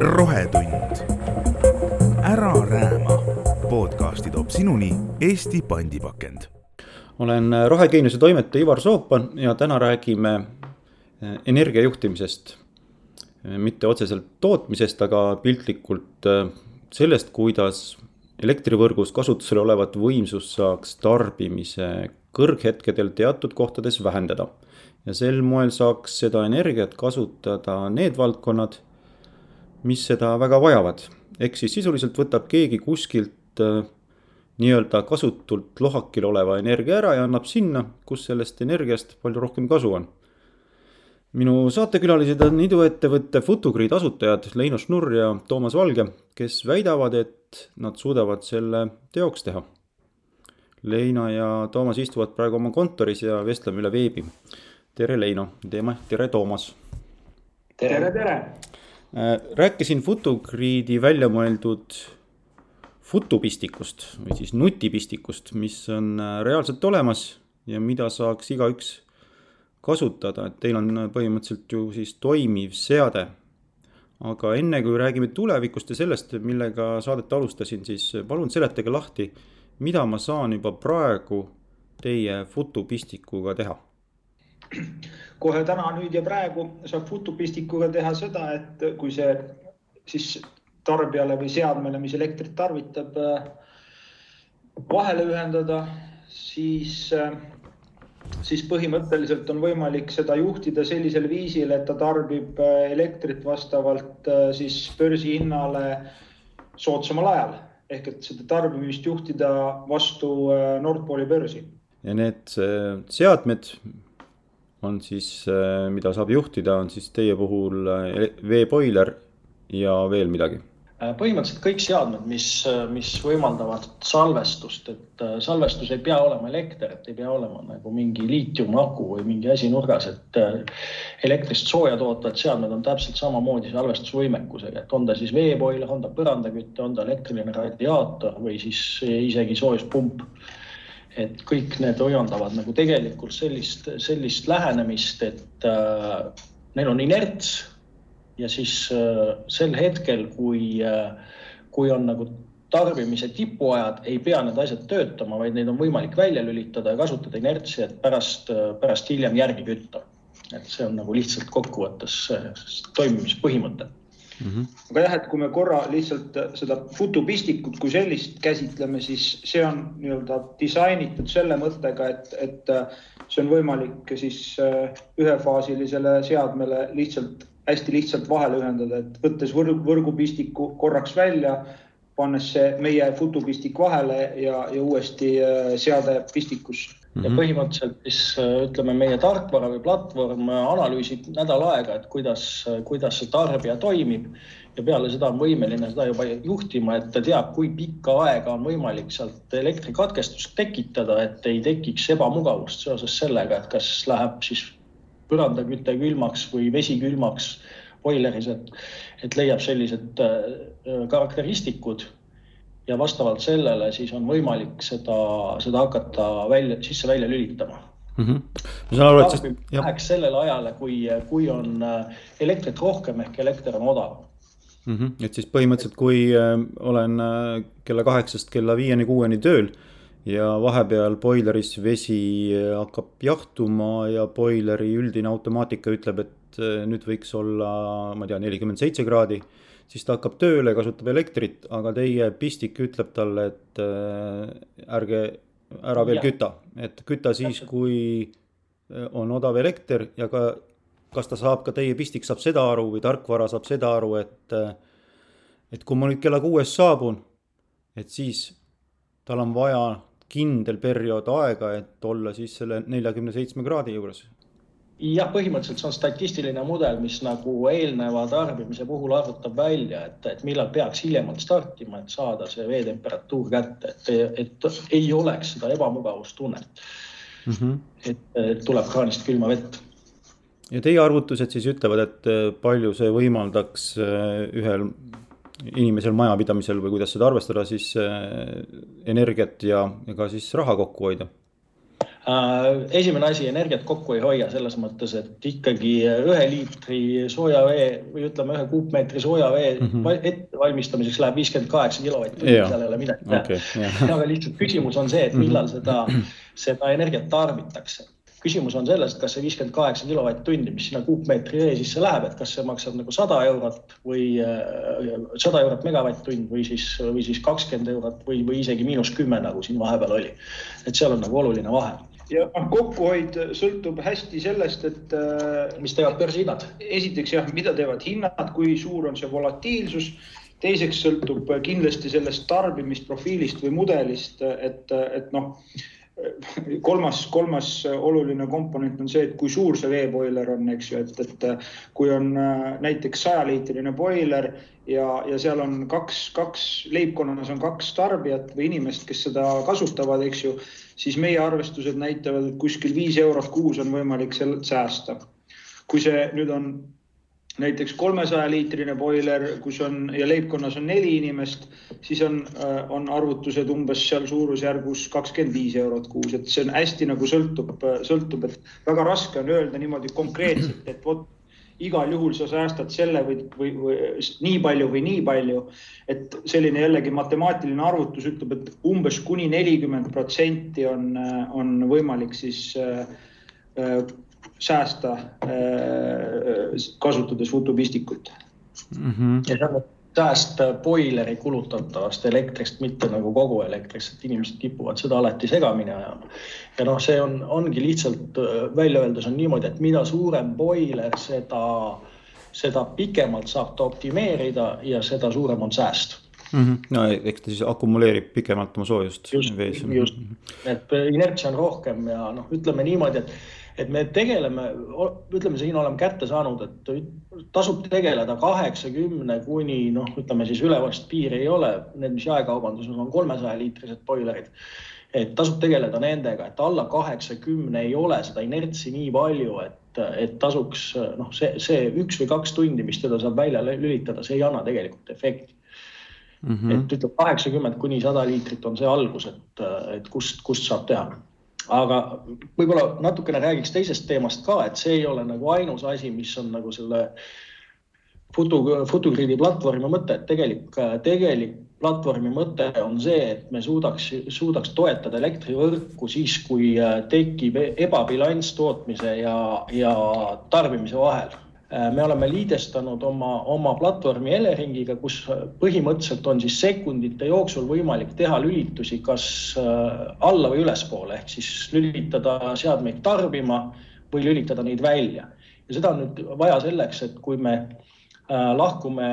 rohetund. ära rääma. podcasti toob sinuni Eesti pandipakend. olen Rohegeeniuse toimetaja Ivar Soopan ja täna räägime eh, energiajuhtimisest. mitte otseselt tootmisest, aga piltlikult sellest, kuidas elektrivõrgus kasutusel olevat võimsust saaks tarbimise kõrghetkedel teatud kohtades vähendada. Ja sel moel saaks seda energiat kasutada need valdkonnad, mis seda väga vajavad. ehk siis sisuliselt võtab keegi kuskilt äh, nii-öelda kasutult lohakil oleva energia ära ja annab sinna, kus sellest energiast palju rohkem kasu on. minu saatekülalised on iduettevõtte Futugrid asutajad Leino Schnurr ja Toomas Valge, kes väidavad, et nad suudavad selle teoks teha Leino ja Toomas istuvad praegu oma kontoris ja vestleme üle veebi. Tere, Leino, tere, Toomas. tere, tere. Äh, rääkisin Futugriidi välja mõeldud futupistikust või siis nutipistikust, mis on äh, reaalselt olemas ja mida saaks igaüks kasutada, et teil on põhimõtteliselt ju siis toimiv seade. aga enne kui räägime tulevikust ja sellest, millega saadet alustasin, siis palun seletage lahti mida ma saan juba praegu teie futupistikuga teha? kohe täna, nüüd ja praegu saab futupistikuga teha seda, et kui see siis tarbijale või seadmele, mis elektrit tarvitab, vahele ühendada, siis, siis põhimõtteliselt on võimalik seda juhtida sellisel viisil, et ta tarbib elektrit vastavalt siis börsihinnale soodsamal ajal ehk et seda tarbimist juhtida vastu äh, Nord Pooli börsi. ja need äh, seadmed on siis, äh, mida saab juhtida, on siis teie puhul veeboiler ja veel midagi Äh, põhimõtteliselt kõik seadmed, mis, mis võimaldavad salvestust, et salvestus ei pea olema elekter, et ei pea olema nagu mingi liitiumaku või mingi asi nurgas, et elektrist sooja tootvad seadmed on täpselt samamoodi salvestusvõimekusega, et on ta siis veepoiler, on ta põrandaküte, on ta elektriline radiaator või siis isegi soojuspump. Et kõik need hoiandavad nagu tegelikult sellist, sellist lähenemist, et äh, neil on inerts ja siis äh, sel hetkel, kui, äh, kui on nagu tarbimise tipuajad, ei pea need asjad töötama, vaid neid on võimalik välja lülitada ja kasutada inertsi, et pärast, äh, pärast hiljem järgi kütta. et see on nagu lihtsalt kokkuvõttes toimimispõhimõte mm. -hmm. aga jah, et kui me korra lihtsalt seda futupistikut kui sellist käsitleme, siis see on nii-öelda disainitud selle mõttega, et, et see on võimalik siis ühefaasilisele seadmele lihtsalt hästi lihtsalt vahele ühendada, et võttes võrgu, võrgupistiku korraks välja, pannes see meie futupistik vahele ja, ja uuesti äh, seade pistikus ja mhm. põhimõtteliselt siis äh, ütleme, meie tarkvara või platvorm analüüsib nädal aega, et kuidas, kuidas see tarbija toimib ja peale seda on võimeline seda juba juhtima, et ta teab, kui pikka aega on võimalik sealt elektrikatkestust tekitada, et ei tekiks ebamugavust seoses sellega, et kas läheb siis põrandaküte külmaks või vesi külmaks boileris, et, et leiab sellised äh, karakteristikud ja vastavalt sellele siis on võimalik seda, seda hakata välja, sisse-välja lülitama mm. -hmm. ma saan aru, et siis. Läheks sellele ajale, kui, kui on äh, elektrit rohkem ehk elekter on odavam mm. -hmm. et siis põhimõtteliselt, kui äh, olen äh, kella kaheksast kella viieni, kuueni tööl ja vahepeal boileris vesi hakkab jahtuma ja boileri üldine automaatika ütleb, et nüüd võiks olla, ma ei tea, nelikümmend seitse kraadi. Siis ta hakkab tööle, kasutab elektrit, aga teie pistik ütleb talle, et äh, ärge, ära veel ja. küta, et küta siis, kui eh, on odav elekter ja ka kas ta saab, ka teie pistik saab seda aru või tarkvara saab seda aru, et, et kui ma nüüd kella kuuest saabun, et siis tal on vaja kindel periood aega, et olla siis selle neljakümne seitsme kraadi juures? Jah, põhimõtteliselt see on statistiline mudel, mis nagu eelneva tarbimise puhul arvutab välja, et, et millal peaks hiljemalt startima, et saada see veetemperatuur kätte, et, et ei oleks seda ebamugavustunnet mm. -hmm. et, et tuleb kraanist külma vett ja teie arvutused siis ütlevad, et palju see võimaldaks äh, ühel inimesel majapidamisel või kuidas seda arvestada, siis äh, energiat ja, ja ka siis raha kokku hoida? Esimene asi, energiat kokku ei hoia selles mõttes, et ikkagi ühe liitri soojavee või ütleme, ühe kuupmeetri soojavee mm -hmm. ettevalmistamiseks läheb viiskümmend kaheksa kilovatti, seal ei ole midagi teha okay,. aga lihtsalt küsimus on see, et millal seda, seda energiat tarbitakse küsimus on selles, et kas see viiskümmend kaheksa kilovatt-tundi, mis sinna kuupmeetri vee sisse läheb, et kas see maksab nagu sada eurot või äh, sada eurot megavatt-tund või siis, või siis kakskümmend eurot või, või isegi miinus kümme, nagu siin vahepeal oli. et seal on nagu oluline vahe ja noh, kokkuhoid sõltub hästi sellest, et. Äh, mis teevad börsihinnad? esiteks jah, mida teevad hinnad, kui suur on see volatiilsus. teiseks sõltub kindlasti sellest tarbimisprofiilist või mudelist, et, et noh kolmas, kolmas oluline komponent on see, et kui suur see veeboiler on, eks ju, et, et kui on äh, näiteks sajaliitrine boiler ja, ja seal on kaks, kaks, leibkonnas on kaks tarbijat või inimest, kes seda kasutavad, eks ju, siis meie arvestused näitavad, et kuskil viis eurot kuus on võimalik sealt säästa. kui see nüüd on näiteks kolmesaja liitrine boiler, kus on ja leibkonnas on neli inimest, siis on, äh, on arvutused umbes seal suurusjärgus kakskümmend viis eurot kuus, et see on hästi nagu sõltub, sõltub, et väga raske on öelda niimoodi konkreetselt, et vot igal juhul sa säästad selle või, või, või nii palju või nii palju. et selline jällegi matemaatiline arvutus ütleb, et umbes kuni nelikümmend protsenti on, on võimalik siis äh, äh säästa äh, kasutades futupistikut mm. -hmm. ja see on säästa boileri kulutatavast elektrist, mitte nagu kogu elektrist, et inimesed kipuvad seda alati segamini ajama. ja noh, see on, ongi lihtsalt äh, välja öeldes on niimoodi, et mida suurem boiler, seda, seda pikemalt saab ta optimeerida ja seda suurem on sääst mm. -hmm. no eks ta siis akumuleerib pikemalt oma soojust. just, just, et inertsia on rohkem ja noh, ütleme niimoodi, et et me tegeleme, ütleme siin oleme kätte saanud, et tasub tegeleda kaheksakümne kuni noh, ütleme siis ülevast piiri ei ole, need, mis jaekaubanduses on kolmesaja liitrised boilerid. et tasub tegeleda nendega, et alla kaheksakümne ei ole seda inertsi nii palju, et, et tasuks noh, see, see üks või kaks tundi, mis teda saab välja lülitada, see ei anna tegelikult efekti. Mm -hmm. et ütleme kaheksakümmend kuni sada liitrit on see algus, et, et kust, kust saab teha aga võib-olla natukene räägiks teisest teemast ka, et see ei ole nagu ainus asi, mis on nagu selle Futu, Futugriidi platvormi mõte, et tegelik, tegelik platvormi mõte on see, et me suudaks, suudaks toetada elektrivõrku siis, kui tekib ebabilanss tootmise ja, ja tarbimise vahel me oleme liidestanud oma, oma platvormi Eleringiga, kus põhimõtteliselt on siis sekundite jooksul võimalik teha lülitusi kas äh, alla või ülespoole ehk siis lülitada seadmeid tarbima või lülitada neid välja. ja seda on nüüd vaja selleks, et kui me äh, lahkume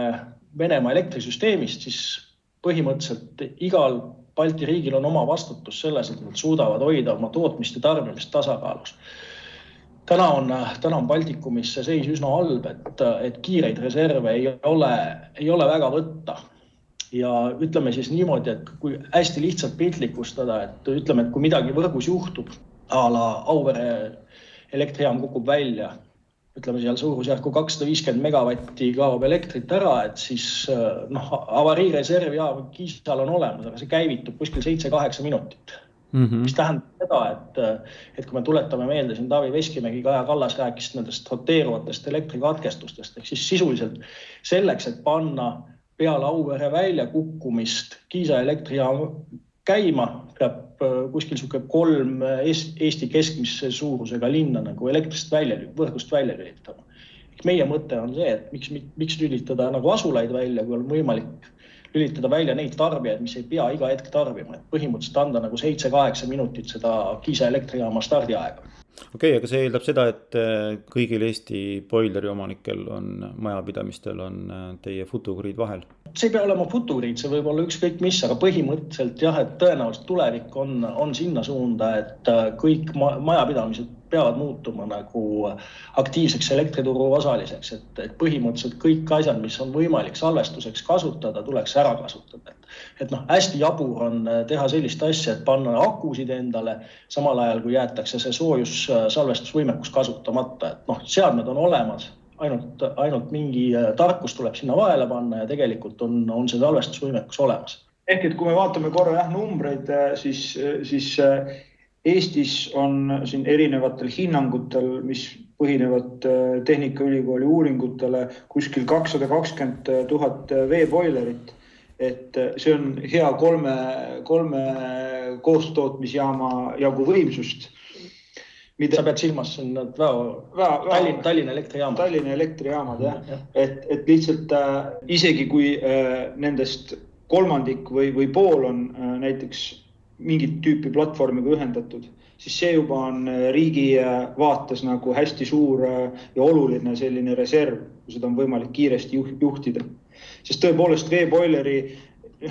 Venemaa elektrisüsteemist, siis põhimõtteliselt igal Balti riigil on oma vastutus selles, et nad suudavad hoida oma tootmist ja tarbimist tasakaalus täna on, täna on Baltikumis see seis üsna halb, et, et kiireid reserve ei ole, ei ole väga võtta. ja ütleme siis niimoodi, et kui hästi lihtsalt piltlikustada, et ütleme, et kui midagi võrgus juhtub a la Auvere elektrijaam kukub välja, ütleme seal suurusjärku kakssada viiskümmend megavatti kaob elektrit ära, et siis noh, avariireservjaam Kiisal on olemas, aga see käivitub kuskil seitse-kaheksa minutit Mm -hmm. mis tähendab seda, et, et kui me tuletame meelde siin Taavi Veskimägi, Kaja Kallas rääkis nendest roteeruvatest elektrikatkestustest ehk siis sisuliselt selleks, et panna peale Auvere väljakukkumist Kiisa elektrijaam käima, peab äh, kuskil sihuke kolm Eesti keskmise suurusega linna nagu elektrist välja, võrgust välja lülitama. meie mõte on see, et miks, miks lülitada nagu asulaid välja, kui on võimalik lülitada välja neid tarbijaid, mis ei pea iga hetk tarbima, et põhimõtteliselt anda nagu seitse-kaheksa minutit seda Kiisa elektrijaama stardiaega. okei okay,, aga see eeldab seda, et äh, kõigil Eesti boileri omanikel on, majapidamistel on äh, teie futugrid vahel? See ei pea olema futugrid, see võib olla ükskõik mis, aga põhimõtteliselt jah, et tõenäoliselt tulevik on, on sinna suunda, et äh, kõik majapidamised peavad muutuma nagu aktiivseks elektrituru osaliseks, et, et põhimõtteliselt kõik asjad, mis on võimalik salvestuseks kasutada, tuleks ära kasutada. et noh, hästi jabur on teha sellist asja, et panna akusid endale, samal ajal kui jäetakse see soojus salvestusvõimekus kasutamata, et noh, seadmed on olemas ainult, ainult mingi tarkus tuleb sinna vahele panna ja tegelikult on, on see salvestusvõimekus olemas. ehk et kui me vaatame korra jah numbreid, siis, siis Eestis on siin erinevatel hinnangutel, mis põhinevad Tehnikaülikooli uuringutele kuskil kakssada kakskümmend tuhat veeboilerit. et see on hea kolme, kolme koostootmisjaama jagu võimsust mida sa pead silmas siin need väo, Tallinna, Tallinna elektrijaamad. Tallinna elektrijaamad jah ja., et, et lihtsalt äh, isegi kui äh, nendest kolmandik või, või pool on äh, näiteks mingit tüüpi platvormiga ühendatud, siis see juba on äh, riigi äh, vaates nagu hästi suur äh, ja oluline selline reserv, seda on võimalik kiiresti juhtida. sest tõepoolest veeboileri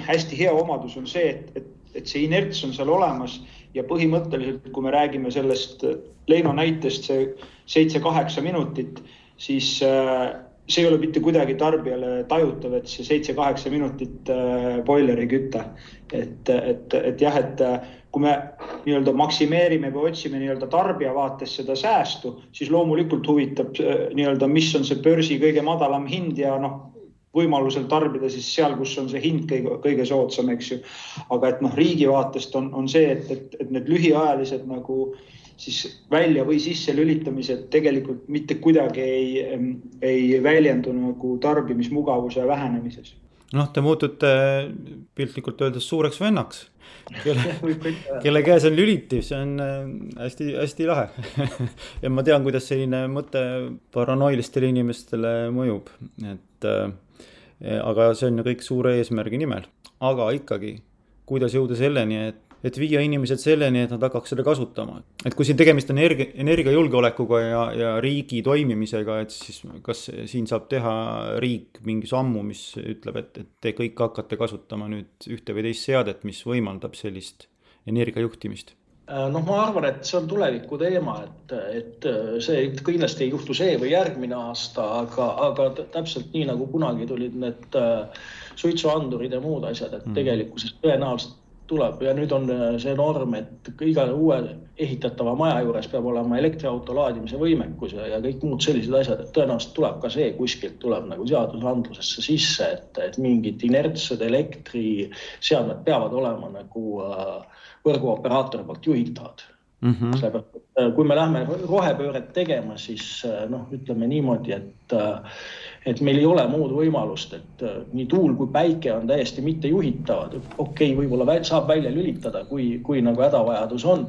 hästi hea omadus on see, et, et, et see inerts on seal olemas ja põhimõtteliselt, kui me räägime sellest Leino näitest, see seitse-kaheksa minutit, siis äh, see ei ole mitte kuidagi tarbijale tajutav, et see seitse-kaheksa minutit äh, boileri kütta. et, et, et jah, et äh, kui me nii-öelda maksimeerime või otsime nii-öelda tarbija vaates seda säästu, siis loomulikult huvitab nii-öelda, mis on see börsi kõige madalam hind ja noh, võimalusel tarbida siis seal, kus on see hind kõige, kõige soodsam, eks ju. aga et noh, riigi vaatest on, on see, et, et, et need lühiajalised nagu siis välja või sisse lülitamised tegelikult mitte kuidagi ei, ei väljendu nagu tarbimismugavuse vähenemises. noh, te muutute piltlikult öeldes suureks vennaks kelle, kelle käes on lüliti, see on hästi-hästi äh, lahe ja ma tean, kuidas selline mõte paranoilistele inimestele mõjub, et äh, aga see on ju kõik suure eesmärgi nimel, aga ikkagi, kuidas jõuda selleni, et, et viia inimesed selleni, et nad hakkaks seda kasutama. et kui siin tegemist on energia, energiajulgeolekuga ja, ja riigi toimimisega, et siis kas siin saab teha riik mingi sammu, mis ütleb, et, et te kõik hakkate kasutama nüüd ühte või teist seadet, mis võimaldab sellist energiajuhtimist noh, ma arvan, et see on tuleviku teema, et, et äh, see kindlasti ei juhtu see või järgmine aasta, aga, aga täpselt nii nagu kunagi tulid need äh, suitsuandurid ja muud asjad, et mm. tegelikkuses tõenäoliselt tuleb ja nüüd on see norm, et iga uue ehitatava maja juures peab olema elektriauto laadimise võimekus ja, ja kõik muud sellised asjad, et tõenäoliselt tuleb ka see kuskilt tuleb nagu seadusandlusesse sisse, et, et mingid inertsed elektriseadmed peavad olema nagu äh, võrguoperaatori poolt juhitavad mm. -hmm. sellepärast, et äh, kui me lähme rohepööret tegema, siis äh, noh, ütleme niimoodi, et, äh, et meil ei ole muud võimalust, et nii tuul kui päike on täiesti mittejuhitavad. okei okay,, võib-olla saab välja lülitada, kui, kui nagu hädavajadus on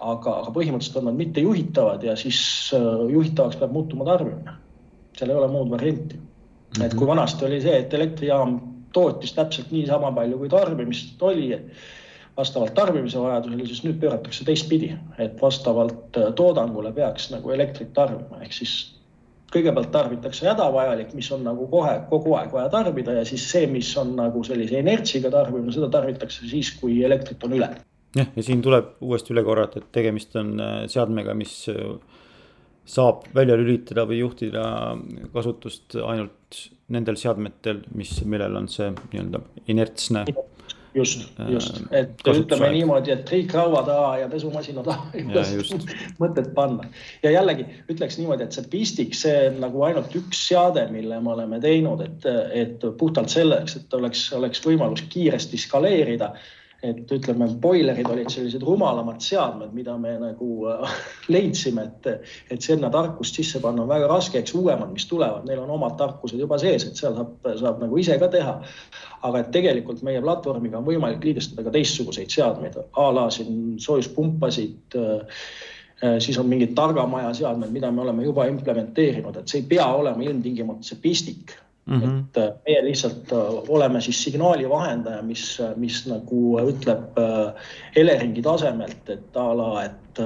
aga, aga põhimõtteliselt on nad mittejuhitavad ja siis juhitavaks peab muutuma tarbimine. seal ei ole muud varianti mm. -hmm. et kui vanasti oli see, et elektrijaam tootis täpselt niisama palju, kui tarbimist oli, vastavalt tarbimise vajadusele, siis nüüd pööratakse teistpidi, et vastavalt äh, toodangule peaks nagu elektrit tarbima, ehk siis kõigepealt tarbitakse hädavajalik, mis on nagu kohe kogu aeg vaja tarbida ja siis see, mis on nagu sellise inertsiga tarbimine, seda tarbitakse siis, kui elektrit on üle. jah, ja siin tuleb uuesti üle korrata, et tegemist on äh, seadmega, mis äh, saab välja lülitada või juhtida kasutust ainult nendel seadmetel, mis, millel on see nii-öelda inertsne just, just, et ütleme niimoodi, et kõik laua taha ja pesumasina taha ei ole mõtet panna. ja jällegi ütleks niimoodi, et see pistik, see on nagu ainult üks seade, mille me oleme teinud, et, et puhtalt selleks, et oleks, oleks võimalus kiiresti skaleerida et ütleme, boilerid olid sellised rumalamad seadmed, mida me nagu äh, leidsime, et, et sinna tarkust sisse panna on väga raske, eks uuemad, mis tulevad, neil on omad tarkused juba sees, et seal saab, saab nagu ise ka teha. aga et tegelikult meie platvormiga on võimalik liidestada ka teistsuguseid seadmeid a la siin soojuspumpasid äh, äh, siis on mingid targamaja seadmed, mida me oleme juba implementeerinud, et see ei pea olema ilmtingimata see pistik Mm -hmm. et äh, meie lihtsalt äh, oleme siis signaali vahendaja, mis, mis nagu ütleb äh, Eleringi tasemelt, et a la, et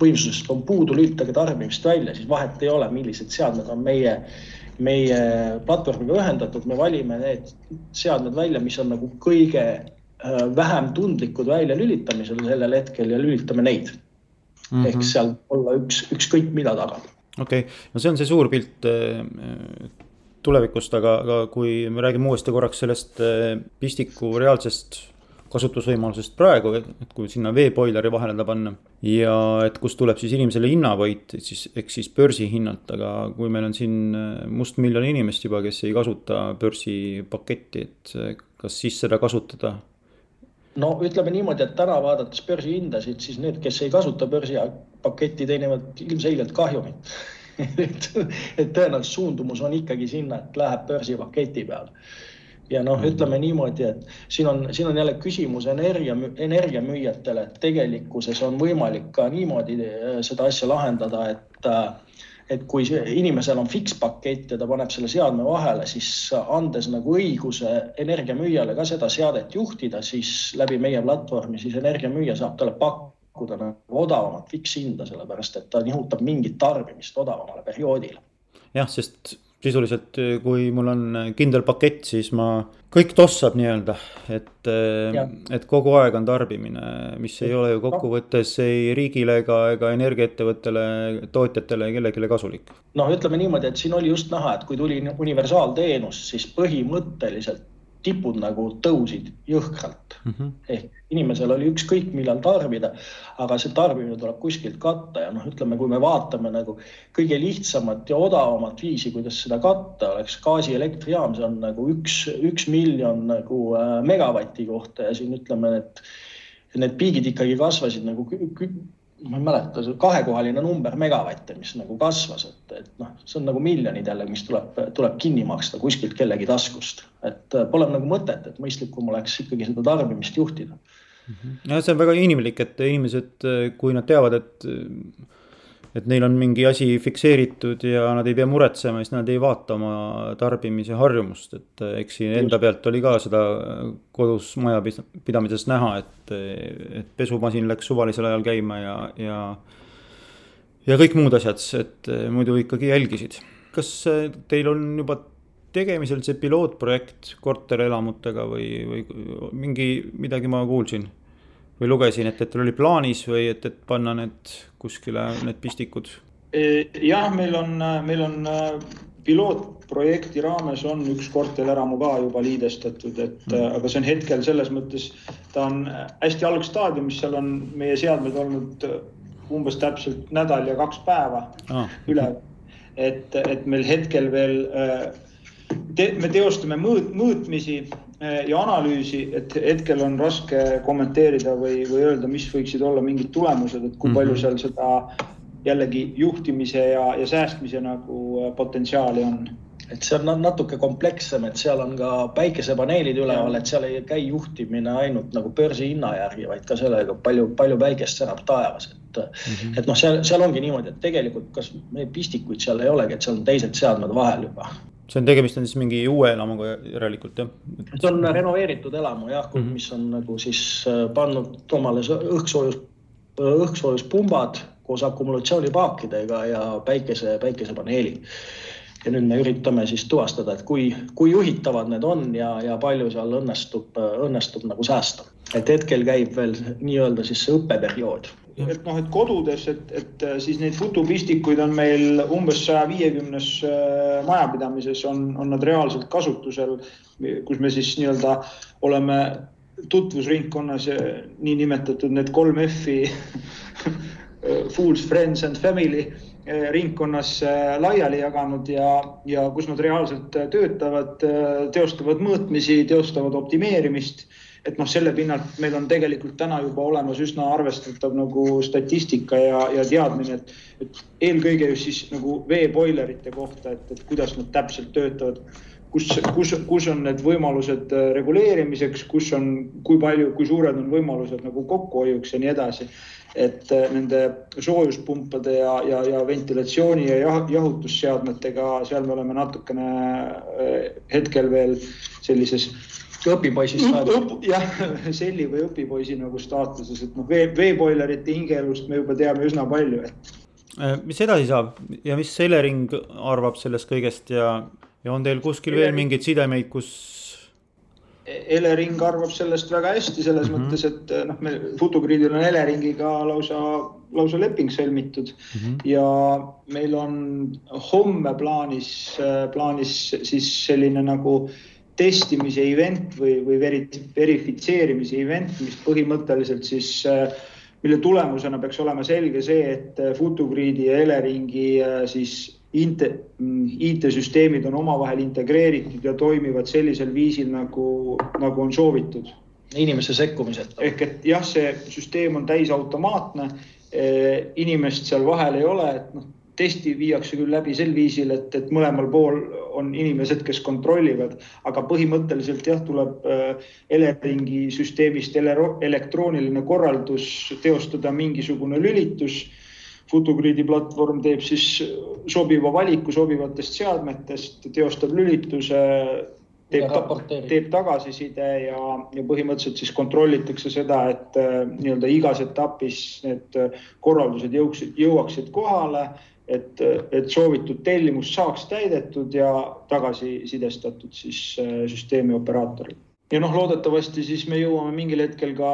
võimsusest on puudu, lülitage tarbimist välja, siis vahet ei ole, millised seadmed on meie, meie platvormiga ühendatud, me valime need seadmed välja, mis on nagu kõige vähem tundlikud väljalülitamisel sellel hetkel ja lülitame neid mm. -hmm. ehk seal olla üks, ükskõik mida taga. okei okay., no see on see suur pilt tulevikust, aga, aga kui me räägime uuesti korraks sellest eh, pistiku reaalsest kasutusvõimalusest praegu, et kui sinna veeboileri vahele ta panna. ja et kust tuleb siis inimesele hinnavõit, siis ehk siis börsihinnalt, aga kui meil on siin eh, mustmiljon inimest juba, kes ei kasuta börsipaketti, et eh, kas siis seda kasutada no ütleme niimoodi, et täna vaadates börsihindasid, siis need, kes ei kasuta börsipaketti, teenivad ilmselgelt kahjumit et, et tõenäoliselt suundumus on ikkagi sinna, et läheb börsipaketi peale. ja noh, ütleme niimoodi, et siin on, siin on jälle küsimus energia, energiamüüjatele, et tegelikkuses on võimalik ka niimoodi äh, seda asja lahendada, et äh, et kui inimesel on fikspakett ja ta paneb selle seadme vahele, siis andes nagu õiguse energiamüüjale ka seda seadet juhtida, siis läbi meie platvormi siis energiamüüja saab talle pakkuda nagu odavamat fikshinda, sellepärast et ta nihutab mingit tarbimist odavamale perioodile. jah, sest sisuliselt, kui mul on kindel pakett, siis ma, kõik tossab nii-öelda, et, et kogu aeg on tarbimine, mis ei ole ju kokkuvõttes ei riigile ega, ega energiaettevõttele, tootjatele, kellelegi kasulik. noh, ütleme niimoodi, et siin oli just näha, et kui tuli universaalteenus, siis põhimõtteliselt tipud nagu tõusid jõhkralt mm. -hmm. ehk inimesel oli ükskõik millal tarbida, aga see tarbimine tuleb kuskilt katta ja noh, ütleme, kui me vaatame nagu kõige lihtsamat ja odavamat viisi, kuidas seda katta, oleks gaasielektrijaam, see on nagu üks, üks miljon nagu äh, megavati kohta ja siin ütleme, et need piigid ikkagi kasvasid nagu ma ei mäleta, kahekohaline number megavatte, mis nagu kasvas, et, et noh, see on nagu miljonid jälle, mis tuleb, tuleb kinni maksta kuskilt kellegi taskust, et äh, pole nagu mõtet, et mõistlikum oleks ikkagi seda tarbimist juhtida. ja see on väga inimlik, et inimesed, kui nad teavad, et et neil on mingi asi fikseeritud ja nad ei pea muretsema, siis nad ei vaata oma tarbimise harjumust, et eh, eks siin enda pealt oli ka seda kodus majapidamises näha, et, et pesumasin läks suvalisel ajal käima ja, ja. ja kõik muud asjad, et eh, muidu ikkagi jälgisid. kas eh, teil on juba tegemisel see pilootprojekt korterelamutega või, või mingi, midagi ma kuulsin või lugesin, et, et teil oli plaanis või et, et panna need kuskile, need pistikud? E, jah, meil on, meil on äh, pilootprojekti raames on üks korterelamu ka juba liidestatud, et mm. aga see on hetkel selles mõttes, ta on hästi algstaadiumis, seal on meie seadmed olnud umbes täpselt nädal ja kaks päeva ah. üle. et, et meil hetkel veel äh, te, me teostame mõõt, mõõtmisi ja analüüsi, et hetkel on raske kommenteerida või, või öelda, mis võiksid olla mingid tulemused, et kui palju mhm. seal seda jällegi juhtimise ja, ja säästmise nagu eh, potentsiaali on et see on natuke komplekssem, et seal on ka päikesepaneelid üleval, et seal ei käi juhtimine ainult nagu börsihinna järgi, vaid ka sellega, palju, palju päikest särab taevas, et mm. -hmm. et noh, seal, seal ongi niimoodi, et tegelikult kas meil pistikuid seal ei olegi, et seal on teised seadmed vahel juba see on, tegemist on siis mingi uue elamuga järelikult jah? see on renoveeritud elamu jah mm, -hmm. mis on nagu siis äh, pannud omale õhksoojus, õhkssoojuspumbad koos akumulatsioonipaakidega ja päikese, päikesepaneelid. ja nüüd me üritame siis tuvastada, et kui, kui juhitavad need on ja, ja palju seal õnnestub, õnnestub nagu säästa. et hetkel käib veel nii-öelda siis see õppeperiood et noh, et kodudes, et, et äh, siis neid futupistikuid on meil umbes saja viiekümnes äh, majapidamises on, on nad reaalselt kasutusel, kus me siis nii-öelda oleme tutvusringkonnas niinimetatud need kolm F-i Fools, Friends and Family äh, ringkonnas laiali jaganud ja, ja kus nad reaalselt töötavad, teostavad mõõtmisi, teostavad optimeerimist et noh, selle pinnalt meil on tegelikult täna juba olemas üsna arvestatav nagu statistika ja, ja teadmine, et, et eelkõige just siis nagu veeboilerite kohta, et, et kuidas nad täpselt töötavad kus, kus, kus on need võimalused äh, reguleerimiseks, kus on, kui palju, kui suured on võimalused nagu kokkuhoiuks ja nii edasi. et äh, nende soojuspumpade ja, ja, ja ventilatsiooni ja jah, jahutusseadmetega, seal me oleme natukene äh, hetkel veel sellises õpipoisi staatus. jah, selli või õpipoisi nagu staatuses, et noh, vee, veeboilerite hingeelust me juba teame üsna palju, et. Äh, mis edasi saab ja mis Elering arvab sellest kõigest ja, ja on teil kuskil Elering... veel mingeid sidemeid, kus? Elering arvab sellest väga hästi, selles mm -hmm. mõttes, et äh, noh, meil Futugridil on Eleringiga lausa, lausa leping sõlmitud mm -hmm. ja meil on homme plaanis, äh, plaanis siis selline nagu äh, testimise event või, või verifitseerimise event, mis põhimõtteliselt siis, äh, mille tulemusena peaks olema selge see, et äh, Futugriidi ja Eleringi äh, siis IT-süsteemid on omavahel integreeritud ja toimivad sellisel viisil, nagu, nagu on soovitud. inimese sekkumiseta. ehk et jah, see süsteem on täisautomaatne, inimest seal vahel ei ole, et noh, testi viiakse küll läbi sel viisil, et, et mõlemal pool on inimesed, kes kontrollivad, aga põhimõtteliselt jah, tuleb Eleringi süsteemist elektrooniline korraldus teostada mingisugune lülitus. Futugriidi platvorm teeb siis sobiva valiku sobivatest seadmetest, teostab lülituse, teeb, teeb tagasiside ja, ja põhimõtteliselt siis kontrollitakse seda, et äh, nii-öelda igas etapis need äh, korraldused jõuksid, jõuaksid kohale, et, et soovitud tellimus saaks täidetud ja tagasisidestatud siis äh, süsteemi operaatorile. ja noh, loodetavasti siis me jõuame mingil hetkel ka,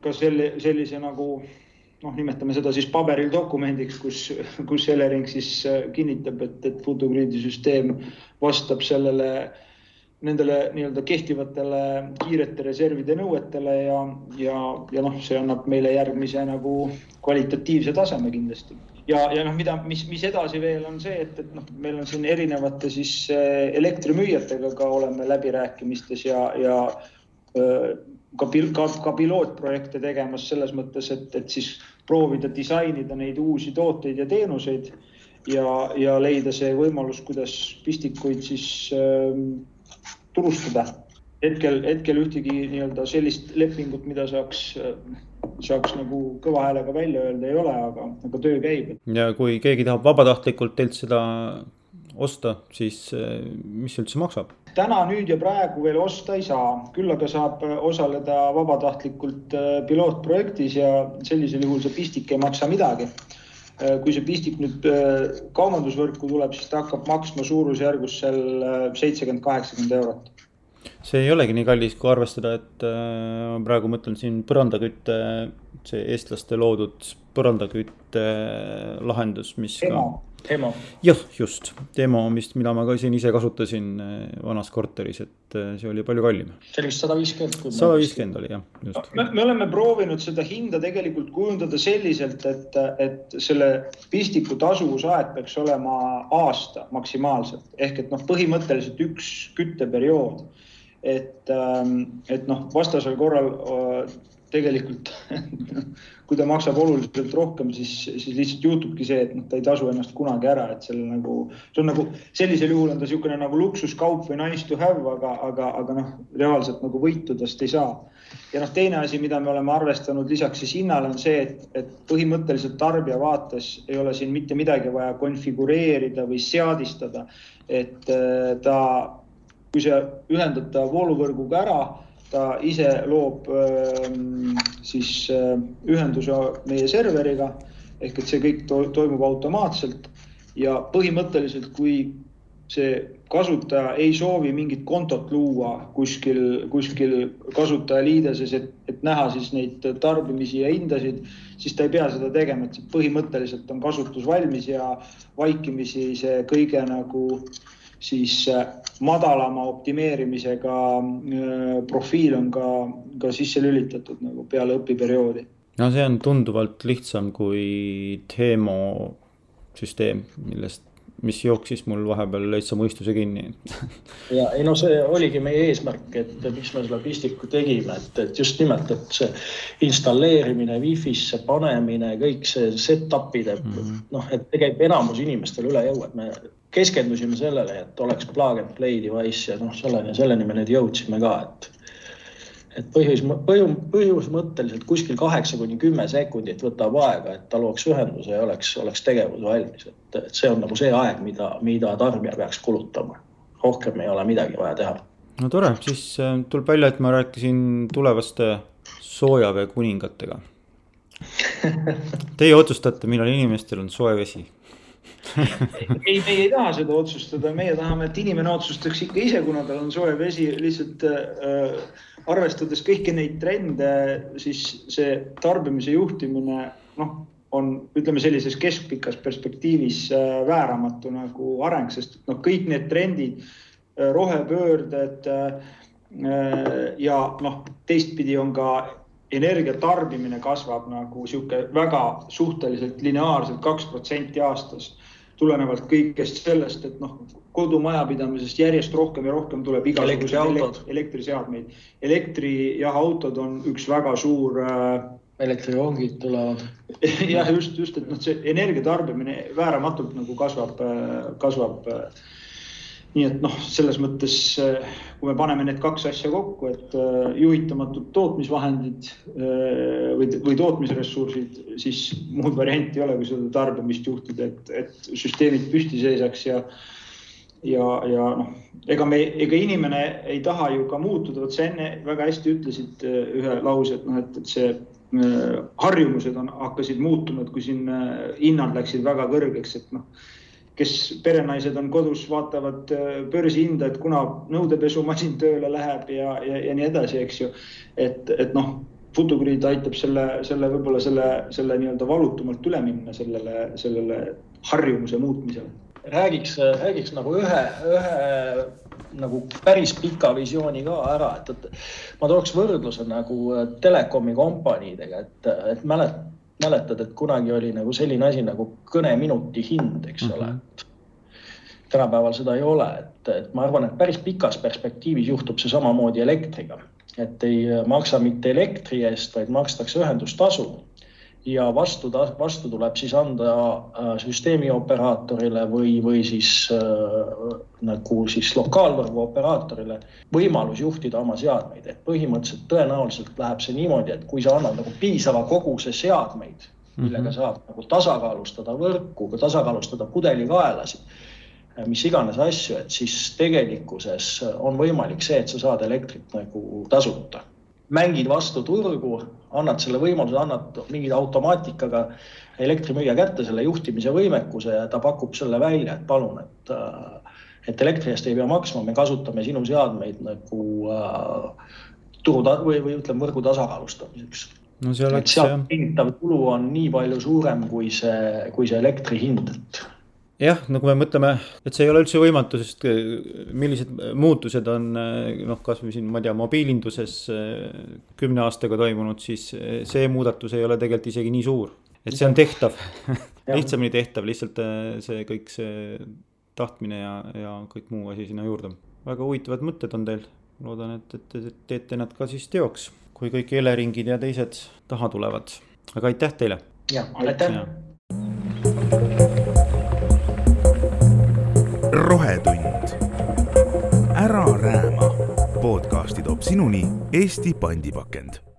ka selle, sellise nagu noh, nimetame seda siis paberil dokumendiks, kus, kus Elering siis äh, kinnitab, et, et Futugriidi süsteem vastab sellele, nendele nii-öelda kehtivatele kiirete reservide nõuetele ja, ja, ja noh, see annab meile järgmise nagu kvalitatiivse taseme kindlasti. Ja, ja noh, mida, mis, mis edasi veel on see, et, et noh, meil on siin erinevate siis äh, elektrimüüjatega ka oleme läbirääkimistes ja, ja öö, äh, ka, ka, ka pilootprojekte tegemas selles mõttes, et, et siis proovida disainida neid uusi tooteid ja teenuseid ja, ja leida see võimalus, kuidas pistikuid siis äh, turustada. Hetkel, hetkel ühtegi nii-öelda sellist lepingut, mida saaks, saaks nagu kõva häälega välja öelda, ei ole, aga, aga töö käib. ja kui keegi tahab vabatahtlikult teilt seda osta, siis äh, mis üldse maksab? täna, nüüd ja praegu veel osta ei saa, küll aga saab osaleda vabatahtlikult äh, pilootprojektis ja sellisel juhul see pistik ei maksa midagi. Äh, kui see pistik nüüd kaubandusvõrku tuleb, siis ta hakkab maksma suurusjärgus seal seitsekümmend, kaheksakümmend eurot see ei olegi nii kallis, kui arvestada, et ma praegu mõtlen siin põrandakütte, see eestlaste loodud põrandakütte lahendus, mis Emo. ka demo. jah, just, demo, mis, mida ma ka siin ise kasutasin eh, vanas korteris, et see oli palju kallim. see oli vist sada viiskümmend. sada viiskümmend oli jah, just. me, me oleme proovinud seda hinda tegelikult kujundada selliselt, et, et selle pistiku tasuvusaeg peaks olema aasta maksimaalselt ehk et noh, põhimõtteliselt üks kütteperiood. Et, ähm, et noh, vastasel korral äh, tegelikult kui ta maksab oluliselt rohkem, siis, siis lihtsalt juhtubki see, et noh, ta ei tasu ennast kunagi ära, et selle nagu, see on nagu sellisel juhul on ta niisugune nagu luksuskaup või nice to have, aga, aga, aga noh, reaalselt nagu võitu tast ei saa. ja noh, teine asi, mida me oleme arvestanud lisaks siis hinnale on see, et, et põhimõtteliselt tarbija vaates ei ole siin mitte midagi vaja konfigureerida või seadistada. et äh, ta, kui sa ühendad ta vooluvõrguga ära ta ise loob ähm, siis äh, ühenduse meie serveriga ehk et see kõik to toimub automaatselt ja põhimõtteliselt, kui see kasutaja ei soovi mingit kontot luua kuskil, kuskil kasutajaliideses, et, et näha siis neid tarbimisi ja hindasid, siis ta ei pea seda tegema, et põhimõtteliselt on kasutus valmis ja vaikimisi see kõige nagu siis äh, madalama optimeerimisega äh, profiil on ka, ka sisse lülitatud nagu peale õpiperioodi. no see on tunduvalt lihtsam kui Teemo süsteem, millest, mis jooksis mul vahepeal täitsa mõistuse kinni ja ei no see oligi meie eesmärk, et miks me selle pistiku tegime, et, et just nimelt, et see installeerimine, wifi'sse panemine, kõik see set-up'ide mm -hmm. noh, et tegelikult enamus inimestele üle jõu, et me keskendusime sellele, et oleks plug and play device ja noh, selleni, selleni me nüüd jõudsime ka, et. et põhjus, põhjus, põhjusmõtteliselt kuskil kaheksa kuni kümme sekundit võtab aega, et ta looks ühenduse ja oleks, oleks tegevus valmis, et, et see on nagu see aeg, mida, mida tarbija peaks kulutama. rohkem ei ole midagi vaja teha. no tore, siis äh, tuleb välja, et ma rääkisin tulevaste soojavee kuningatega Teie otsustate, millal inimestel on soe vesi ei, meie ei taha seda otsustada, meie tahame, et inimene otsustaks ikka ise, kuna tal on soe vesi, lihtsalt äh, arvestades kõiki neid trende, siis see tarbimise juhtimine, noh, on, ütleme sellises keskpikas perspektiivis äh, vääramatu nagu areng, sest noh, kõik need trendid äh,, rohepöörded äh, ja noh, teistpidi on ka energia tarbimine kasvab nagu sihuke väga suhteliselt lineaarselt kaks protsenti aastas tulenevalt kõigest sellest, et noh, kodumajapidamisest järjest rohkem ja rohkem tuleb igasuguseid elektriseadmeid. elektri jah, autod on üks väga suur äh, elektrirongid tulevad. jah, just, just, et noh, see energia tarbimine vääramatult nagu kasvab, kasvab. Nii et noh, selles mõttes, kui me paneme need kaks asja kokku, et juhitamatud tootmisvahendid või, või tootmisressursid, siis muud varianti ei ole, kui seda tarbimist juhtida, et, et süsteemid püsti seisaks ja ja, ja noh, ega me, ega inimene ei taha ju ka muutuda, vot sa enne väga hästi ütlesid ühe lause, et noh, et, et see Äh, harjumused on, hakkasid muutuma, et kui siin äh, hinnad läksid väga kõrgeks, et noh, kes perenaised on kodus, vaatavad äh, börsihinda, et kuna nõudepesumasin tööle läheb ja, ja, ja nii edasi, eks ju. et, et noh, Futugrid aitab selle, selle võib-olla selle, selle nii-öelda valutumalt üle minna sellele, sellele harjumuse muutmisele. räägiks, räägiks nagu ühe, ühe nagu päris pika visiooni ka ära, et, et ma tooks võrdluse nagu telekomi kompaniidega, et, et mälet-, mäletad, et kunagi oli nagu selline asi nagu kõneminuti hind, eks ole. Mm. -hmm tänapäeval seda ei ole, et, et ma arvan, et päris pikas perspektiivis juhtub see samamoodi elektriga, et ei maksa mitte elektri eest, vaid makstakse ühendustasu ja vastu, vastu tuleb siis anda äh, süsteemioperaatorile või, või siis äh, nagu siis lokaalvõrgu operaatorile võimalus juhtida oma seadmeid, et põhimõtteliselt tõenäoliselt läheb see niimoodi, et kui sa annad nagu piisava koguse seadmeid, millega -hmm. saab nagu tasakaalustada võrku, tasakaalustada pudelikaelasid, äh, mis iganes asju, et siis tegelikkuses on võimalik see, et sa saad elektrit nagu tasuta mängid vastu turgu, annad selle võimaluse, annad mingi automaatikaga elektrimüüja kätte selle juhtimise võimekuse ja ta pakub selle välja, et palun, et, äh, et elektri eest ei pea maksma, me kasutame sinu seadmeid nagu äh, turu või, või ütleme võrgu tasakaalustamiseks. no see oleks jah. tingitav kulu on nii palju suurem kui see, kui see elektri hind, et jah, no kui me mõtleme, et see ei ole üldse võimatu, sest äh, millised muutused on äh, noh, kasvõi siin, ma ei tea, mobiilinduses äh, kümne aastaga toimunud, siis see muudatus ei ole tegelikult isegi nii suur. et see on tehtav lihtsamini tehtav, lihtsalt see kõik see tahtmine ja, ja kõik muu asi sinna juurde. väga huvitavad mõtted on teil, loodan, et, et te teete nad ka siis teoks, kui kõik Eleringid ja teised taha tulevad, aga aitäh teile. ja, aitäh ja. Rohetund. ära rääma. podcasti toob sinuni Eesti pandipakend